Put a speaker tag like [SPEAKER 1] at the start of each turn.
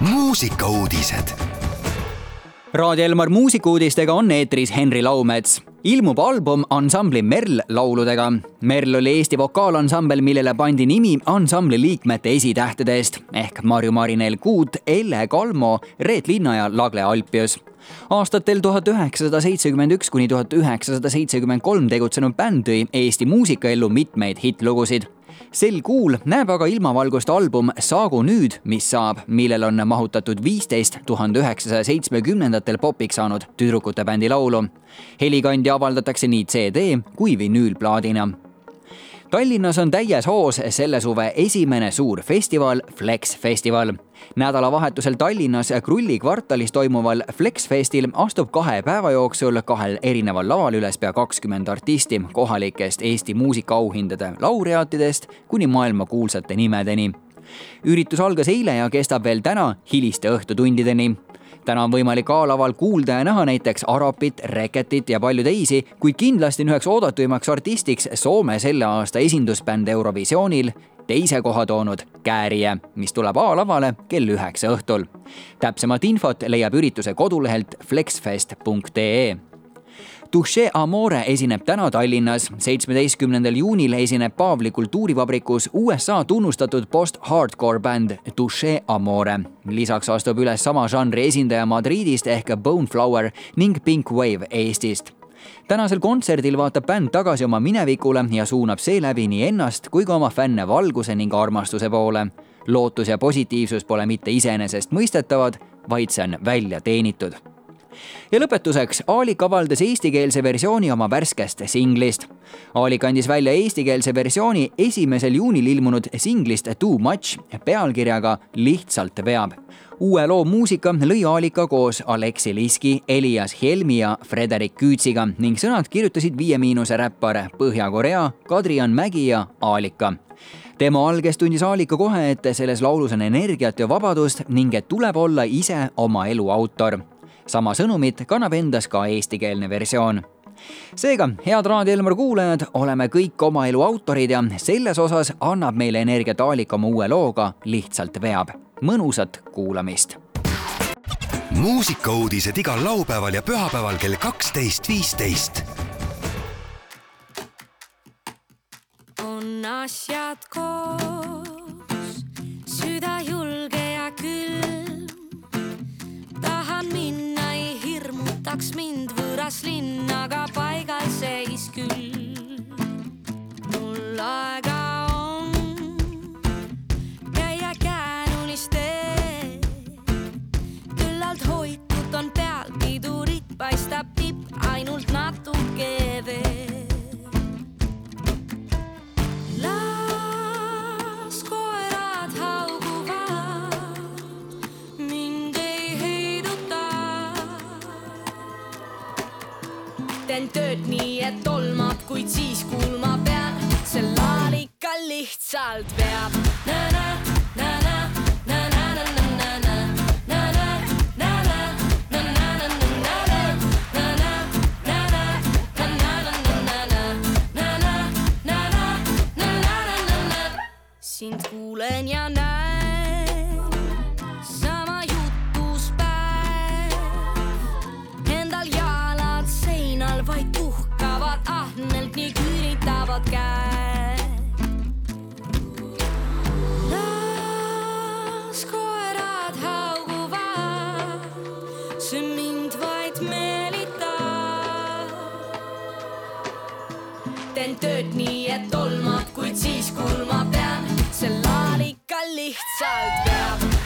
[SPEAKER 1] muusikauudised.
[SPEAKER 2] Raadio Elmar muusikuudistega on eetris Henri Laumets. ilmub album ansambli Merl lauludega. Merl oli Eesti vokaalansambel, millele pandi nimi ansambli liikmete esitähtedest ehk Marju Marinel Kuut, Elle Kalmo, Reet Linna ja Lagle Alpius aastatel tuhat üheksasada seitsekümmend üks kuni tuhat üheksasada seitsekümmend kolm tegutsenud bänd tõi Eesti muusikaellu mitmeid hittlugusid sel kuul näeb aga ilmavalgust album Saagu nüüd, mis saab, millel on mahutatud viisteist tuhande üheksasaja seitsmekümnendatel popiks saanud tüdrukute bändi laulu. helikandja avaldatakse nii CD kui vinüülplaadina Tallinnas on täies hoos selle suve esimene suur festival Flex festival. nädalavahetusel Tallinnas Krulli kvartalis toimuval Flex festil astub kahe päeva jooksul kahel erineval laval üles pea kakskümmend artisti kohalikest Eesti muusikaauhindade laureaatidest kuni maailmakuulsate nimedeni. üritus algas eile ja kestab veel täna hiliste õhtutundideni täna on võimalik A-laval kuulda ja näha näiteks Arapit, Reketit ja palju teisi, kuid kindlasti on üheks oodatuimaks artistiks Soome selle aasta esindusbänd Eurovisioonil, teise koha toonud Käärie, mis tuleb A-lavale kell üheksa õhtul. täpsemat infot leiab ürituse kodulehelt flexfest.ee Touche Amore esineb täna Tallinnas, seitsmeteistkümnendal juunil esineb Paavli kultuurivabrikus USA tunnustatud post-hardcore bänd Touche Amore. lisaks astub üles sama žanri esindaja Madridist ehk Boneflower ning Pink Wave Eestist tänasel kontserdil vaatab bänd tagasi oma minevikule ja suunab seeläbi nii ennast kui ka oma fänne valguse ning armastuse poole. lootus ja positiivsus pole mitte iseenesestmõistetavad, vaid see on välja teenitud ja lõpetuseks, Aalik avaldas eestikeelse versiooni oma värskest singlist. Aalik andis välja eestikeelse versiooni esimesel juunil ilmunud singlist Too Much pealkirjaga Lihtsalt veab. uue loo muusika lõi Aalika koos Aleksi Liski, Elias Helmi ja Frederik Küütsiga ning sõnad kirjutasid Viie Miinuse räppar Põhja-Korea, Kadrian Mägi ja Aalika tema alges tundis Aalika kohe, et selles laulus on energiat ja vabadust ning et tuleb olla ise oma elu autor sama sõnumit kannab endas ka eestikeelne versioon seega, head Raadio Elmar kuulajad, oleme kõik oma elu autorid ja selles osas annab meile energiat Aalika oma uue looga Lihtsalt veab. mõnusat kuulamist.
[SPEAKER 1] muusikauudised igal laupäeval ja pühapäeval kell kaksteist, viisteist.
[SPEAKER 3] on asjad koos, võtaks mind võõras linn, aga paigal seis küll. mul aega on käia käänulist teed, küllalt hoitud on peal pidurit, paistab tipp ainult natuke teen tööd nii, et tolmab, kuid siis kuulma pean, see laal ikka lihtsalt veab. Küüritavad käed. las koerad hauguvad, see mind vaid meelitab. teen tööd nii, et tolmab, kuid siis kulma pean, see laal ikka lihtsalt